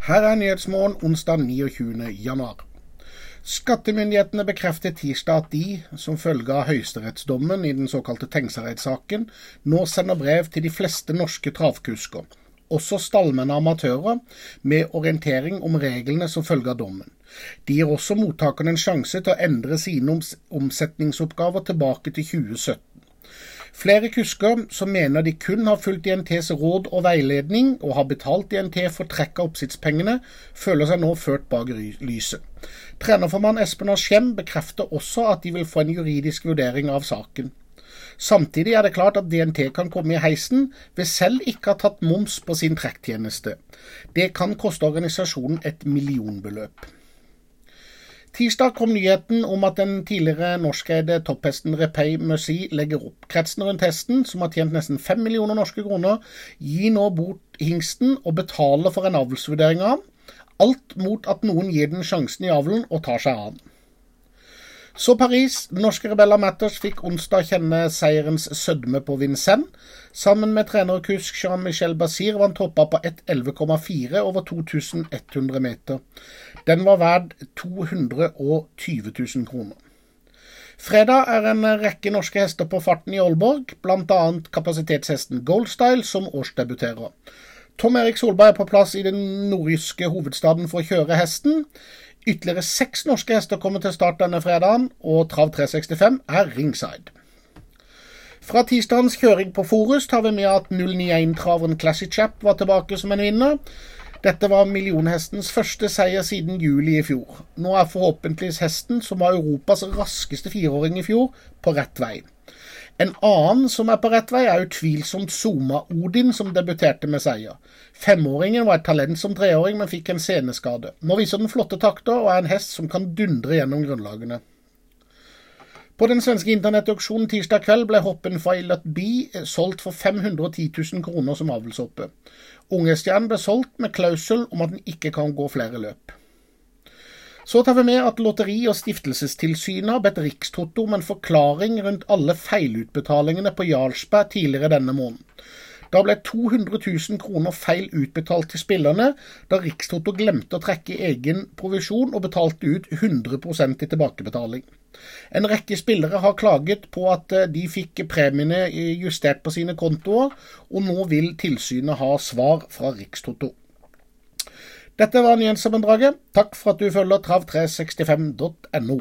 Her er Nyhetsmorgen onsdag 29. januar. Skattemyndighetene bekrefter tirsdag at de, som følge av høyesterettsdommen i den såkalte Tengsareid-saken, nå sender brev til de fleste norske travkusker, også stallmenn og amatører, med orientering om reglene som følge av dommen. De gir også mottakerne en sjanse til å endre sine omsetningsoppgaver tilbake til 2017. Flere kusker som mener de kun har fulgt INTs råd og veiledning, og har betalt INT for trekk av oppsittspengene, føler seg nå ført bak lyset. Trenerformann Espen Askjem bekrefter også at de vil få en juridisk vurdering av saken. Samtidig er det klart at DNT kan komme i heisen ved selv ikke ha tatt moms på sin trekktjeneste. Det kan koste organisasjonen et millionbeløp. Tirsdag kom nyheten om at den tidligere norskeide topphesten Repay Merci legger opp. Kretsen rundt hesten, som har tjent nesten fem millioner norske kroner, gir nå bort hingsten og betaler for en avlsvurdering av Alt mot at noen gir den sjansen i avlen og tar seg av den. Så Paris. Norske Rebella Matters fikk onsdag kjenne seierens sødme på Vincennes. Sammen med trener og kusk Jean-Michel Basir vant hoppa på 1,11,4 over 2100 meter. Den var verd 220 000 kroner. Fredag er en rekke norske hester på farten i Aalborg, bl.a. kapasitetshesten Goldstyle, som årsdebuterer. Tom Erik Solberg er på plass i den nordiske hovedstaden for å kjøre hesten. Ytterligere seks norske hester kommer til start denne fredagen, og Trav 365 er ringside. Fra tirsdagens kjøring på Forus tar vi med at 091-traveren Classic Chap var tilbake som en vinner. Dette var millionhestens første seier siden juli i fjor. Nå er forhåpentligvis hesten, som var Europas raskeste fireåring i fjor, på rett vei. En annen som er på rett vei, er utvilsomt Soma Odin, som debuterte med seier. Femåringen var et talent som treåring, men fikk en seneskade. Nå viser den flotte takter og er en hest som kan dundre gjennom grunnlagene. På den svenske internettauksjonen tirsdag kveld ble hoppen Violet B solgt for 510 000 kroner som avlshoppe. Ungestjernen ble solgt med klausul om at den ikke kan gå flere løp. Så tar vi med at Lotteri- og stiftelsestilsynet har bedt Rikstoto om en forklaring rundt alle feilutbetalingene på Jarlsberg tidligere denne måneden. Da ble 200 000 kroner feil utbetalt til spillerne, da Rikstoto glemte å trekke egen provisjon og betalte ut 100% i tilbakebetaling. En rekke spillere har klaget på at eh, de fikk premiene justert på sine kontoer, og nå vil tilsynet ha svar fra Rikstoto. Dette var nyhetssammendraget. Takk for at du følger trav365.no.